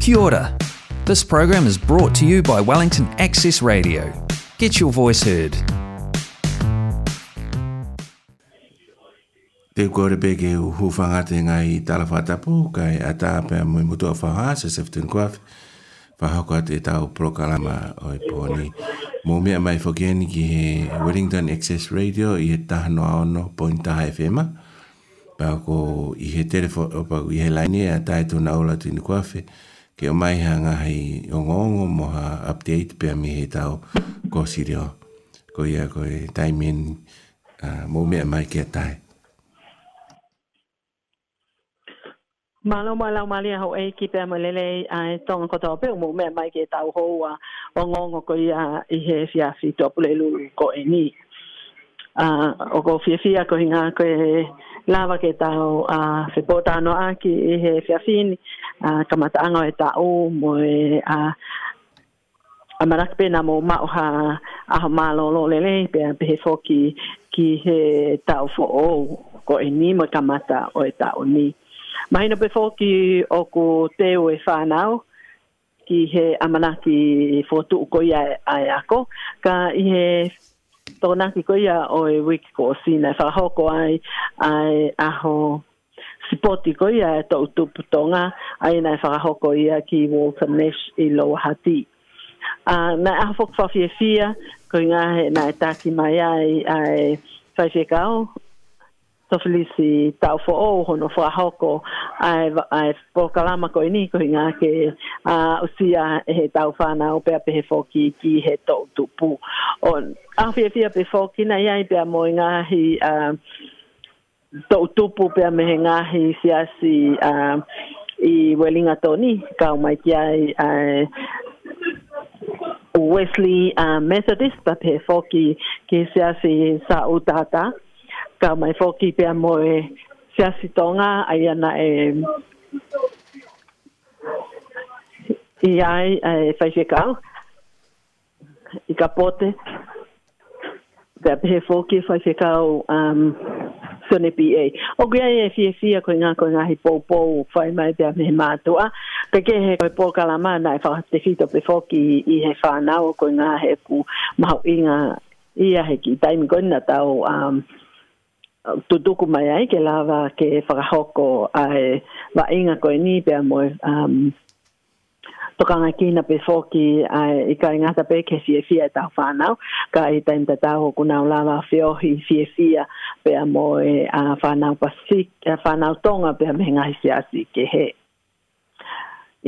Kia ora. This program is brought to you by Wellington Access Radio. Get your voice heard. Te kore peke u hufangate ngai tala whatapu, kai a tāpe a mutua whaha, se seftun kuaf, whahakoa te tau prokalama o i pōni. Mō mea mai whakeni ki he Wellington Access Radio i he tahano aono pointaha FM. Pāko i he telefo, pāko i he lainia, tai tōna aula tīnu kuafi. Pāko i he telefo, Ke o mai hanga hei o ngongo mo ha update pia mi he tau ko sirio. Ko ia ko e taimin uh, mō mea mai kia tai. Malo malo malia ho e ki pe malele a e tong ko to pe mo me mai ke tau ho wa o ngongo ko ia i he fia fi to pole lu ko e ni. uh, o ko fia ko hinga ko e lava ke tau a uh, se pota no aki e he fiafini a uh, kamata anga e tau mo e a uh, a marak pena mo ma oha a ho malo lele pe a pehe fo ki he tau fo o ko e ni mo kamata o e tau ni Mahina pe fo ki o ko teo e whanau, ki he amanaki fotu ko ia ai ako ka i he tōna ki koe ia o e wiki ko o fa whahoko ai, ai aho sipoti koe ia e tau tupu tonga, ai fa whahoko ia ki Walter Nash i Lohati. a na aho whakwhawhia fia, koe ngā na ta ki mai ai, ai whaifia kao, tofilisi tau fo o hono fo a hoko ai ai fo kalama ko ini ko inga ke a usia e he tau fana o pe pe fo ki ki he to tupu on a fi fi pe fo ki na ia pe mo inga hi a to tupu pe me inga hi si asi si a i welinga toni ka mai ki ai Wesley uh, Methodist, but he foki ki siasi sa utata ka mai foki pe a mo e se asitonga ai ana e i ai e fai se kau i ka pote pe e um, a pe foki fai se kau sone pi e o kia e fie fia koe ngā koe ngahi pou pou fai mai pe a me mātua pe ke he koe pou kalamana e whakate fito pe foki i he whanau koe ngā he ku mahu inga ia he ki taimi koe na tau um, tu tuku mai ai ke lava ke whakahoko ai wa inga koe ni pe a moe um, tokanga kina pe foki ai i ka ingata pe ke fie fia e tau whanau ka i taim te tau kuna o lava fiohi fie fia pe a moe a uh, whanau pasik a uh, whanau tonga pe a mehinga i si asi ke he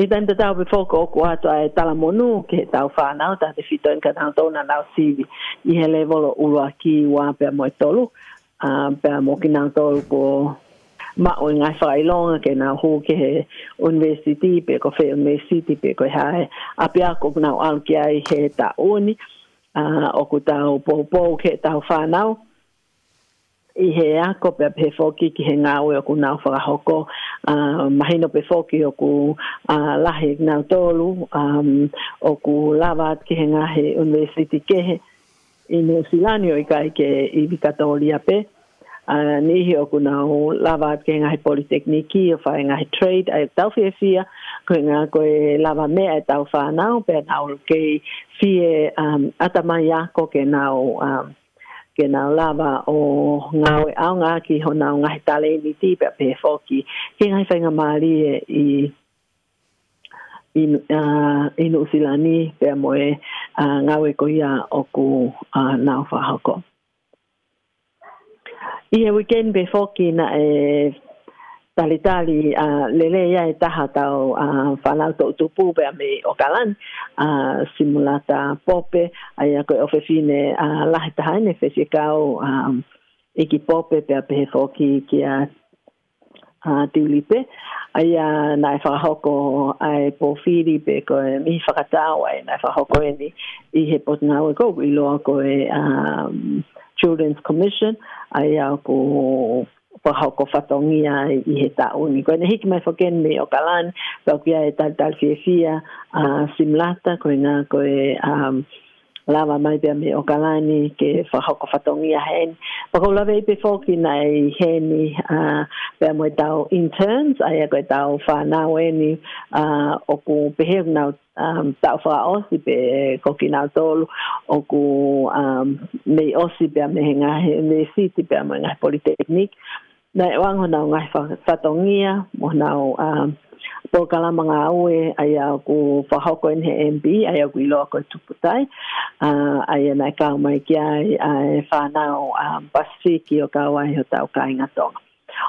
i taim te tau pe foko o kua atu ai tala monu ke tau whanau ta te fito inka tau tona nau sivi i he levolo ulua ki ua pe a moe tolu uh, pia ki nga tau ko ma o ngai whai longa ke nga hō ke he university pe ko whee university pe ko hae a pia ko kuna o alu ki ai he ta oni o ku tau pou pou ke tau whanau i he a ko pe pe foki ki he ngā ue o ku nau whakahoko mahino pe foki o ku uh, lahi ngā tolu um, o ku lawat ki he ngā he university ke he i ne silani o i kai ke i vikata o liape. nihi o kuna o lava ke ngahi politekniki o whae ngahi trade ai tau fie fia. Koe ngā koe lava me ai e tau whanau pe nao kei fie um, atamai ako ke nao um, ke lava o ngāwe aonga ki ho na ngā he tale ni tī pē pē fōki. Ki ngai whainga Māri e i inu uh, inu silani pe mo e uh, ngawe ko ia o ku uh, na fa hoko i e weekend be foki na e tali tali a uh, lele ia e taha tau a uh, falau to tupu pe me o kalan a uh, simulata pope ai ko ofesine a uh, la taha ne fesi a uh, um, iki pope pe pe foki ki a a tulipe ai a na fa ai po filipe ko mi fa kata ai na fa hoko e ni i he pot na ko i lo ko e a um, children's commission ai a ko fa hoko fa tongi ai i he ta un ko ni hik mai fo me o kalan pa ku ai tal e tal fi fi a uh, simlata ko na ko e a um, lava mai pe me o kalani ke whahoko whatongia hen. Paka ula vei pe fōki nei heni pia moe tau interns, ai a koe tau whanau eni o ku pehek nau um, tau wha osi pe koki nau tolu o ku um, me osi pe me henga he me siti pe moe na politeknik. Nei wangho nau ngai whatongia, mo nau... Um, po kala mga awe ko ako fahoko in he MB ai ay ako ilo ako tuputay uh, ay na ikaw may kia ay fanao um, pasiki o kawai o tau kain atong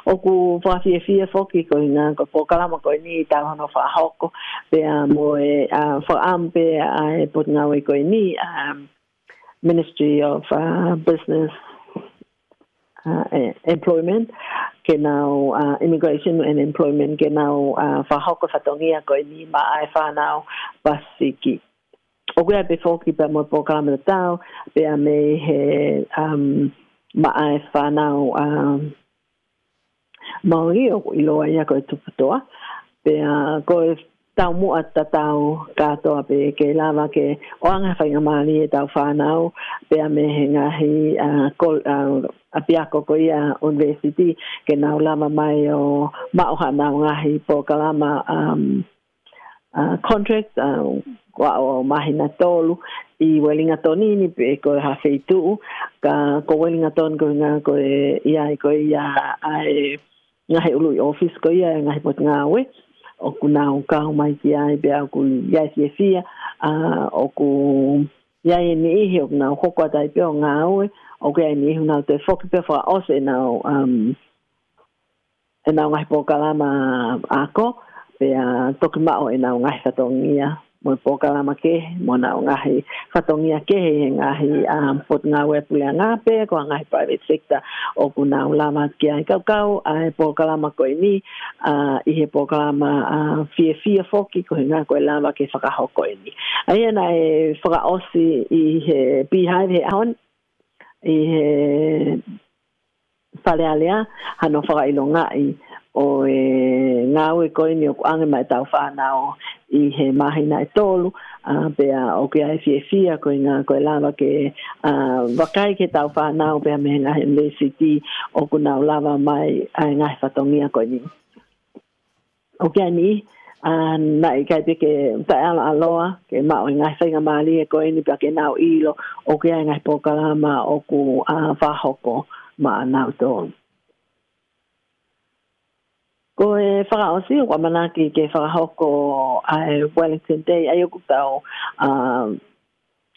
o ku fafie fie foki ko ina ko po kala mo ko ni ta hono fa hoko pe a mo e a fo am pe a e pot ngawe ko ni ministry of business Uh, eh, employment ke nau uh, immigration and employment ke nau uh, fa hoko sa ni ma ai fa nau pasiki o gwe be foki pa mo program na tau pe a me he um ma ai fa um maori o ilo ai a koi toa pe a koi tau mua ta tau katoa pe ke lava ke oanga whainga maali e tau whanau pe a me he ngahi a, kol, a, a piako ko ia university ke nau lava mai o maoha nau ngahi po kalama um, uh, contract kwa uh, o mahina tolu i welinga tonini pe ko ha feitu ka ko welinga ton ko nga ko e, ia i ko ia ai ngahi ulu i office ko ia ngahi pot ngawe o ku nā o ka mai ki ai pe au ku iai fia e fia a o ku iai e ni ihi o ku nā o hoko atai pe o ngā ue o ku iai e ni ihi nā o te whoki pe wha ose e nā o um, e nā o ngai pō kalama ako pe a toki mao e nā o ngai fatongi ia moi pokala ma ke mo na nga hi fatongi a ke he nga hi a pot nga we pu nga pe ko nga hi private sector o ku la ula ma ke ai kau kau a pokala ma ko ni a i he pokala ma a fie fie foki ko nga ko la ma ke faka ho ko ni ai na e faka osi i he pi hai he on i he fale alea hano faka ilonga i o e ngā ue koe ni o kuange mai tau whāna o i he mahi nai tolu a uh, pea o kia e fie fia koe ngā koe lava ke uh, wakai ke tau whāna o pea mehe ngā he MVCT o kuna o lava mai a ngā he whatongia koe ni o kia ni a uh, na i kai pe ke ta ala aloa ke ma o e ngā whainga maali e koe ni pea ke nau ilo o kia e ngā he pokalama o ku uh, whahoko ma nau tolu ko e fara o si wa mana ki ke fara hoko a Wellington Day ai ku tau a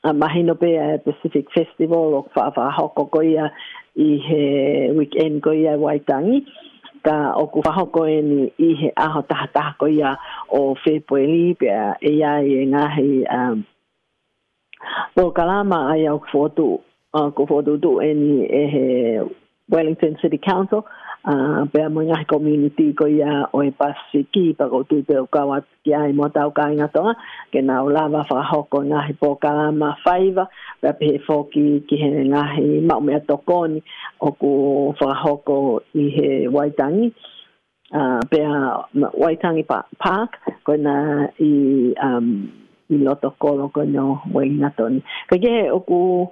a mahi no pe a Pacific Festival o fa fa hoko ko ia i he weekend ko ia waitangi ka o ku faho ko e ni i he aho taha taha ko ia o fe po e li pe a e ia i e ngahi a um, o kalama ai au ku fotu uh, ku fotu tu e ni e he Wellington City Council pe a mga community ko ya o e pasi ki pa ko tu te ukawa ki ai mo tau ka inga toa ke na o lava fa hoko nga he po ka ma faiva pe a pe fo ki ki he nga he ma o mea tokoni o ku fa hoko i he waitangi uh, pe waitangi park ko na i um, i loto kolo ko nyo wei na toni ke ke o ku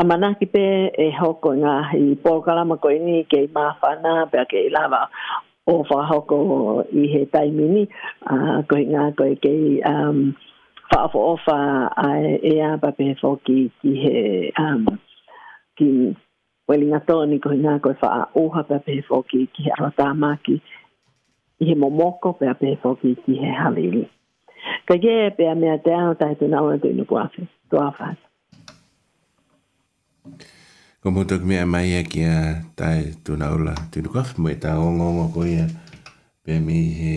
a manaki pe e hoko ngā i pokalama ko ini ke i mawhana pe a ke i lava o whahoko i he taimini a uh, ko i ngā ko i um, whaafo ofa a e a pape he whoki ki he um, ki welinga tōni ko i ngā ko i wha oha pape he whoki ki he arata maki i he momoko pe a whoki ki he halili. Ka ge pe a mea te ao tai tu nao tu inu kuafi, tu Como tok mi amaya kia tai tunaula tinukaf mo ita ongo ko ya mi he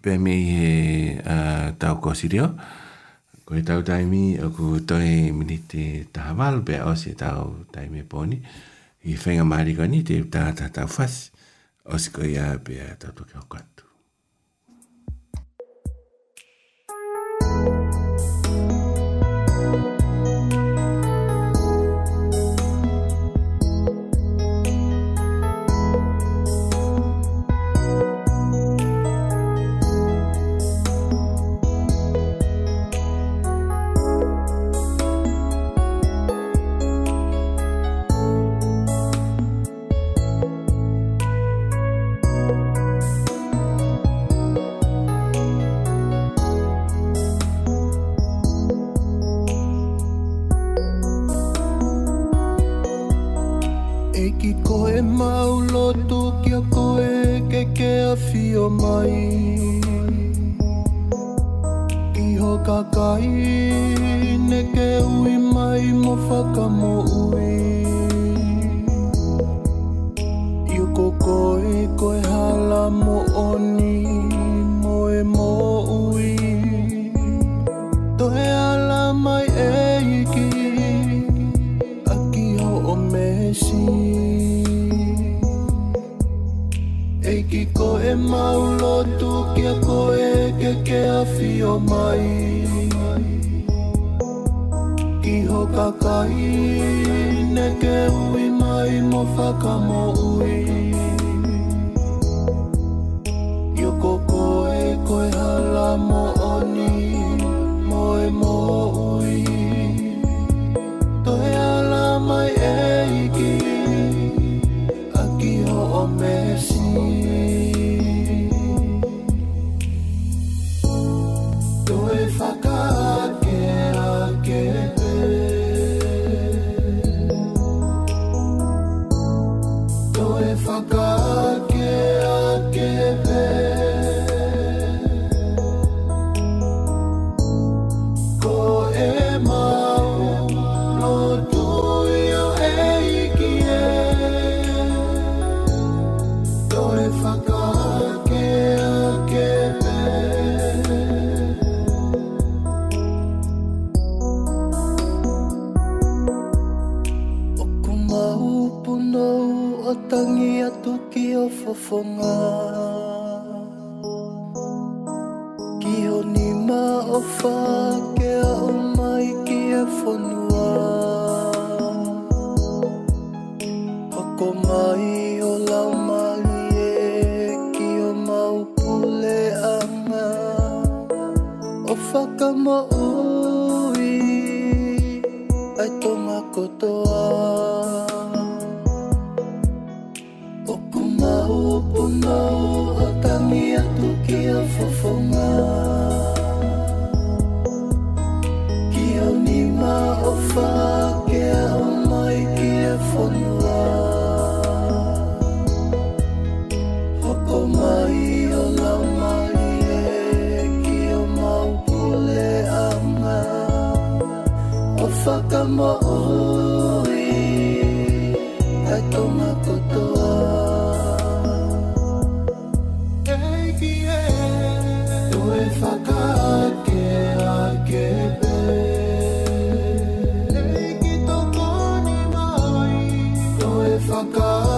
Pe mi he tau ko sirio ko tau taimi aku toi minite tahawal be osi e tau taimi poni i fenga mari ko ni te ta ta ta fas os ko ya be ta to ko ki ko e maulo tu ki a ko e ke ke a fio mai ki ho kai ne ke ui mai mo whaka mo ui yo ko ko e ko e hala mo ay toma coto forgot.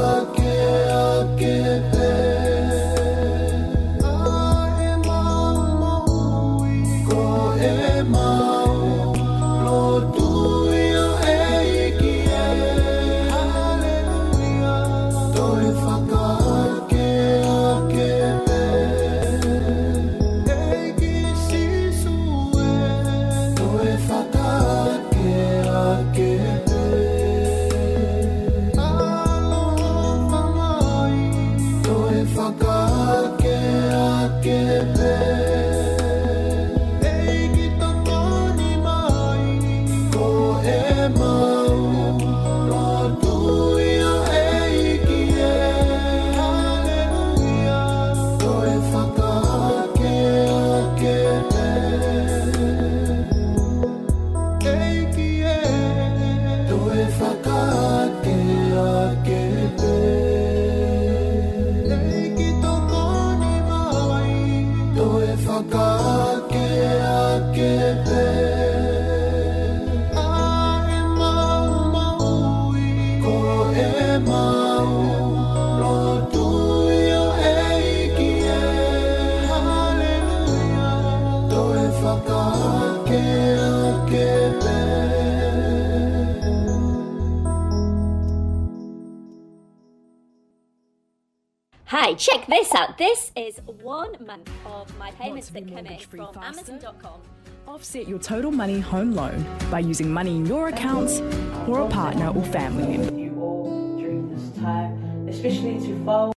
this out. This is one month of my payments that come in from faster? Amazon.com. Offset your total money home loan by using money in your accounts or a partner or family member. You all during this time, especially to follow.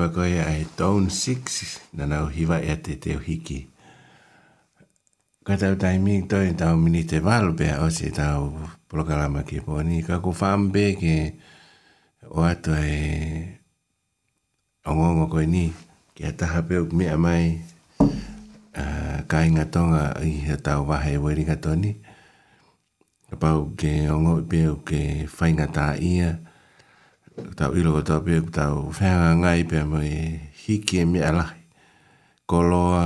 hiva koe ai Town 6 na nau hiva e te te hiki. Ka tau tai mīk toi tau mini te walu pēr o se tau prokalama ki pōni. Ka ku whāmbē ke o ato e ongongo koe ni ki a taha pēu mea mai uh, ka inga tonga i he tau wahe wairi katoni. Ka pau ke ongo pēu ke whainga tā ia. Ka tau ilo wa tau pia, tau whenga ngai pia mai hiki e mea lahi. Ko loa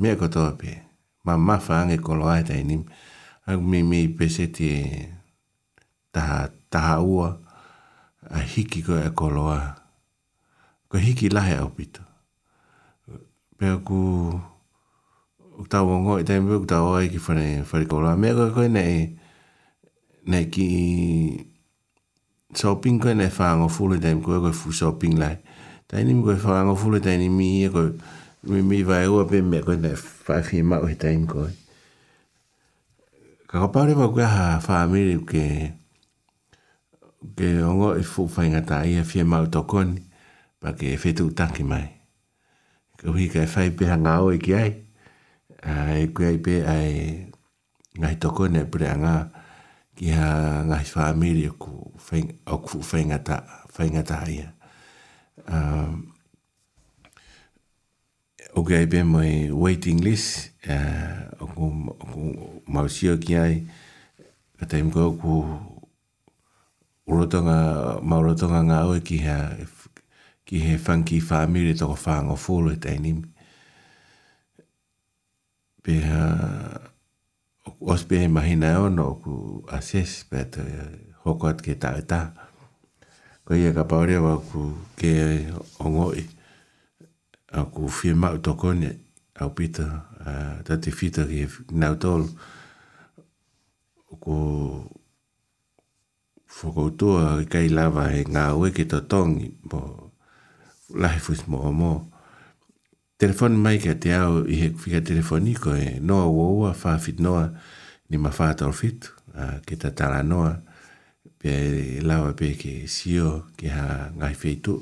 mea kotoa pia. Ma mawha ange ko e tai nimi. Aku mi mi pese ti e taha, taha ua a hiki ko e koloa. Ko hiki lahi au pito. Pia ku tau wongo i e tai mbuk tau oi e ki whare ko loa. Mea koe koe nei, nei ki sau shopping koe nei whaango fule taimi koe koe fu shopping lai. Taini mi koe whaango fule taini mi ia e koe mi mi vai ua pe mea koe nei whaifi mau he taimi koe. Ka kapaure wau koe ha whaamiri ke ke ongo e fu whaingata ia fia mau tokoni pa ke e whetu taki mai. Ka hui kai whai pe hanga o e ki ai. Ai e koe ai pe ai ngai tokoni e pere anga ki ha ngai whaamiri o ku whaingata ia. Um, o pe mai waiting list, uh, o ku mausio ki ai, ka taim ko ku urotonga, maurotonga ngā oe ki ha ki he whanki whaamiri toko whaango fōlo e tainimi. Pe oku ospehe mahina e ono oku ases peto hoko at ke tae ta ko ia ka paore wa oku ke ongoi oku fie mau tokone au pita tati fita ki nau tolu oku fokoutua kai lava he ngā ue ki to tongi po lahi fuis mo o telefoni mai kia te au i he whika telefoni ko e noa uaua, whaafit noa, ni mawhaata o fitu, uh, ke ta tala noa, pe lawa pe ke sio ke ha ngai feitu,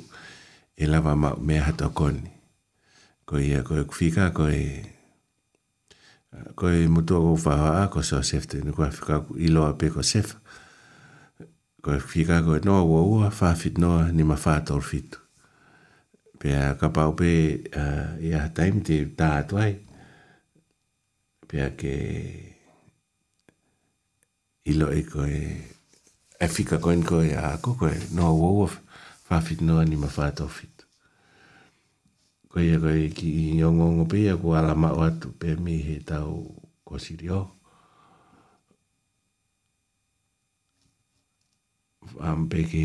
e lawa ma mea hata o koni. Ko ia ko e kufika ko e, uh, ko e mutua ko whahaa ko so sefte, ni kua whika i loa pe ko sef, ko e kufika ko e noa uaua, whaafit noa, ni mawhaata o fitu pe a ka pau pe i a taim te ta atuai pe a ke ilo e koe e fika koen koe a ako koe no a wawa fafit no anima fatofit koe a koe ki i ongongo pe a ku ala mao atu pe mi he tau kosiri o am pe ke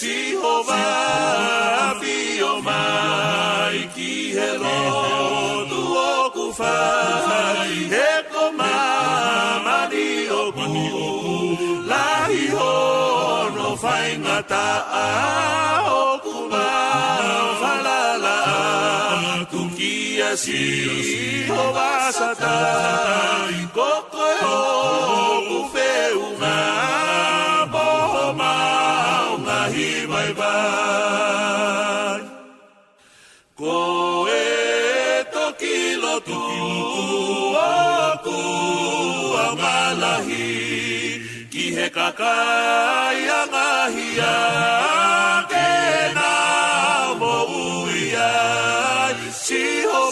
fi o mai ki helo tu es Jehová, Biomai, Kihelo, Tuokufai, Ekoma, Manioku, Lahio, no fa fa faingata, Okuma, Falala, Tuki es Jehová, Satai, Kokoe, Okufeuma, Ibrahim Aibar. Koeto kilo tu aku amalahi kihe kakaya ngahia kena mo uya ho.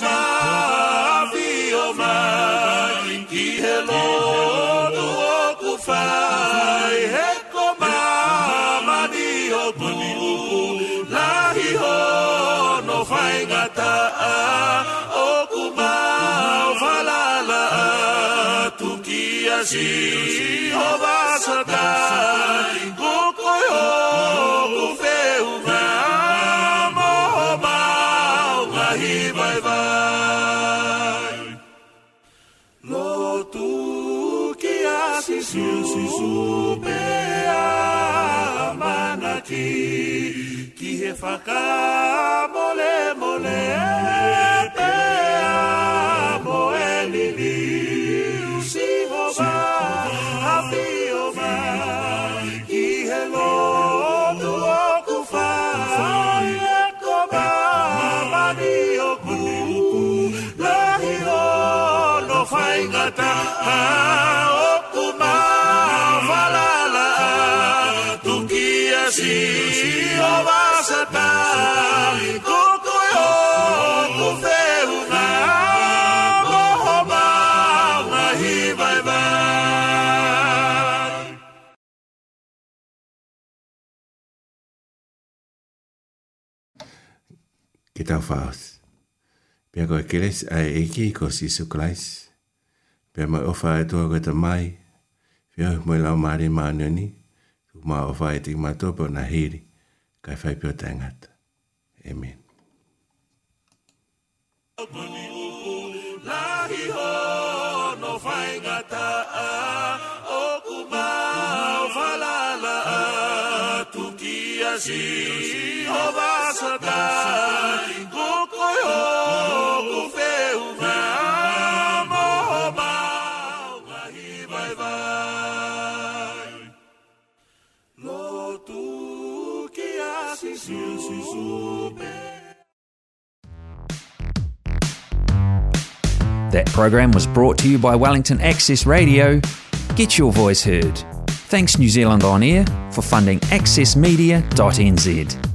Brasil se rouba satai Kukoyo vai vai que assistiu se mole mole kawhaos. Pea koe keres ai eki ko sisu klais. Pea mai ofa e toa koe mai. Pea moi lau maare maanoni. Tu maa ofa e tik topo na hiri. Kai whai pio tangata. Amen. Lahi ho no whaingata a That program was brought to you by Wellington Access Radio. Get your voice heard Thanks New Zealand On Air for funding accessmedia.nz.